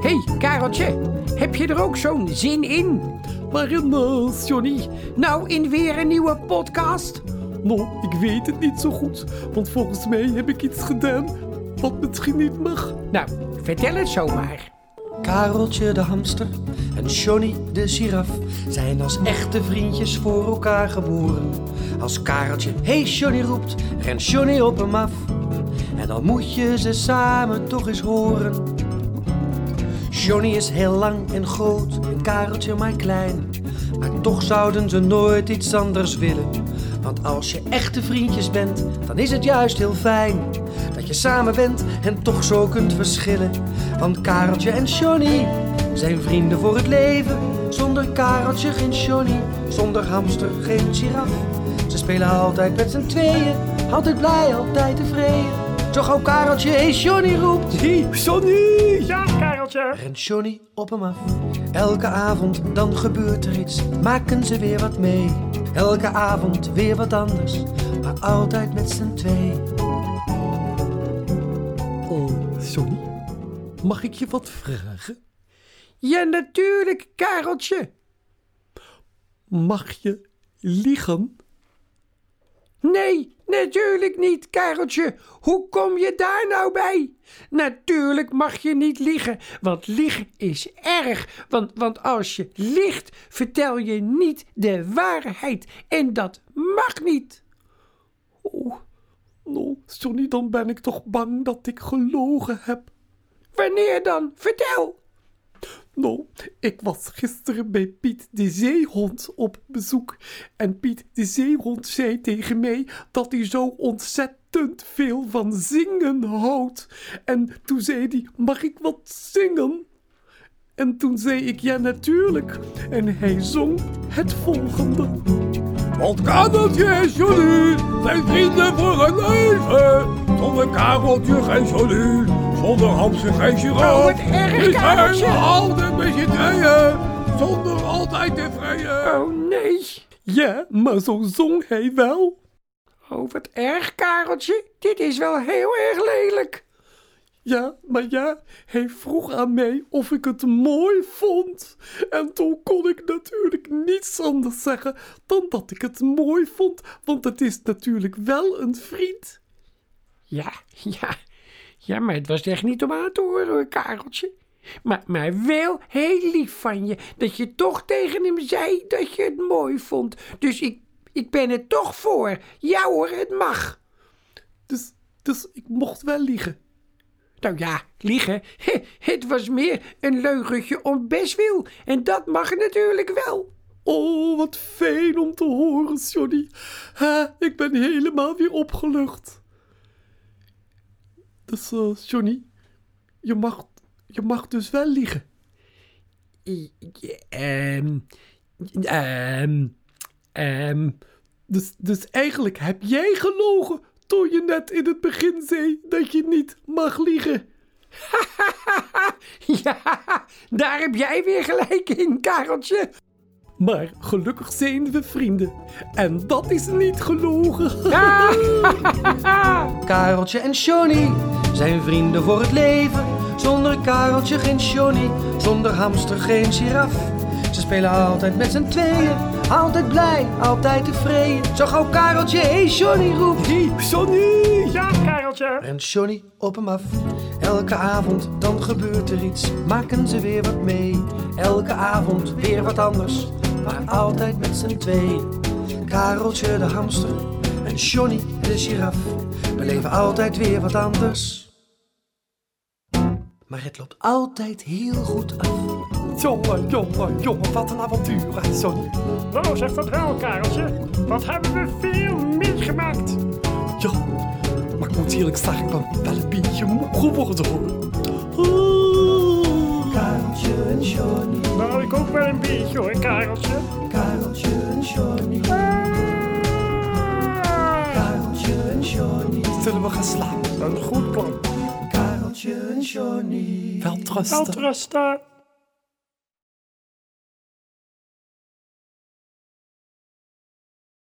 hey, Kareltje, heb je er ook zo'n zin in? Waarin, uh, Johnny? Nou, in weer een nieuwe podcast? Nou, ik weet het niet zo goed, want volgens mij heb ik iets gedaan wat misschien niet mag. Nou, vertel het zomaar. Kareltje de hamster en Johnny de giraf zijn als echte vriendjes voor elkaar geboren. Als Kareltje hey Johnny roept, rent Johnny op hem af. En dan moet je ze samen toch eens horen. Johnny is heel lang en groot en Kareltje maar klein. Maar toch zouden ze nooit iets anders willen. Want als je echte vriendjes bent, dan is het juist heel fijn dat je samen bent en toch zo kunt verschillen. Want Kareltje en Johnny zijn vrienden voor het leven. Zonder Kareltje geen Johnny, zonder hamster geen giraf. Ze spelen altijd met z'n tweeën, altijd blij, altijd tevreden. Zo gauw Kareltje hey Johnny roept, Hey, Johnny! Ja, Kareltje. rent Johnny op hem af. Elke avond dan gebeurt er iets, maken ze weer wat mee. Elke avond weer wat anders, maar altijd met z'n twee. Oh, Johnny, mag ik je wat vragen? Ja, natuurlijk, Kareltje. Mag je liegen? Nee, natuurlijk niet, Kareltje. Hoe kom je daar nou bij? Natuurlijk mag je niet liegen, want liegen is erg. Want, want als je liegt, vertel je niet de waarheid. En dat mag niet. Oh, Johnny, dan ben ik toch bang dat ik gelogen heb. Wanneer dan? Vertel. Nou, ik was gisteren bij Piet de Zeehond op bezoek. En Piet de Zeehond zei tegen mij dat hij zo ontzettend veel van zingen houdt. En toen zei hij, mag ik wat zingen? En toen zei ik, ja natuurlijk. En hij zong het volgende. Want Kareltje en Johnny zijn vrienden voor een leven. Zonder Kareltje geen Johnny, zonder Hamster geen giraf. Oh, erg, Kareltje. altijd met je tweeën, zonder altijd tevreden. Oh nee. Ja, maar zo zong hij wel. Oh, wat erg, Kareltje. Dit is wel heel erg lelijk. Ja, maar ja, hij vroeg aan mij of ik het mooi vond. En toen kon ik natuurlijk niets anders zeggen dan dat ik het mooi vond, want het is natuurlijk wel een vriend. Ja, ja. Ja, maar het was echt niet om aan te horen, hoor, Kareltje. Maar, maar wel heel lief van je dat je toch tegen hem zei dat je het mooi vond. Dus ik, ik ben er toch voor. Ja hoor, het mag. Dus, dus ik mocht wel liegen. Nou ja, liegen. Het was meer een leugentje om bestwil. En dat mag natuurlijk wel. Oh, wat fijn om te horen, Johnny. Ha, ik ben helemaal weer opgelucht. Dus, eh, Johnny, je mag, je mag dus wel liegen. Ehm, ehm, ehm. Dus, dus eigenlijk heb jij gelogen toen je net in het begin zei dat je niet mag liegen. Ja, daar heb jij weer gelijk in, Kareltje. Maar gelukkig zijn we vrienden. En dat is niet gelogen. Kareltje en Johnny zijn vrienden voor het leven. Zonder Kareltje geen Johnny, zonder hamster geen giraf. Ze spelen altijd met z'n tweeën, altijd blij, altijd tevreden. Zo gauw Kareltje hey Johnny roept, Hey, Johnny! Ja, Kareltje. rent Johnny op hem af. Elke avond dan gebeurt er iets, maken ze weer wat mee. Elke avond weer wat anders, maar altijd met z'n tweeën. Kareltje de hamster en Johnny de giraf beleven altijd weer wat anders. Maar het loopt altijd heel goed af. Jongen, jongen, jongen, wat een avontuur, hè, Johnny. Nou, zeg dat wel, Kareltje. Wat hebben we veel meegemaakt. Ja, maar ik moet eerlijk zeggen, ik ben wel een beetje moe geworden, hoor. Ah. Kareltje en Johnny, Nou, ik ook wel een beetje hoor, Kareltje. Kareltje en Johnny, Zullen we gaan slapen? Een goed plan. Kareltje en Johnny. Wel trusten. rusten.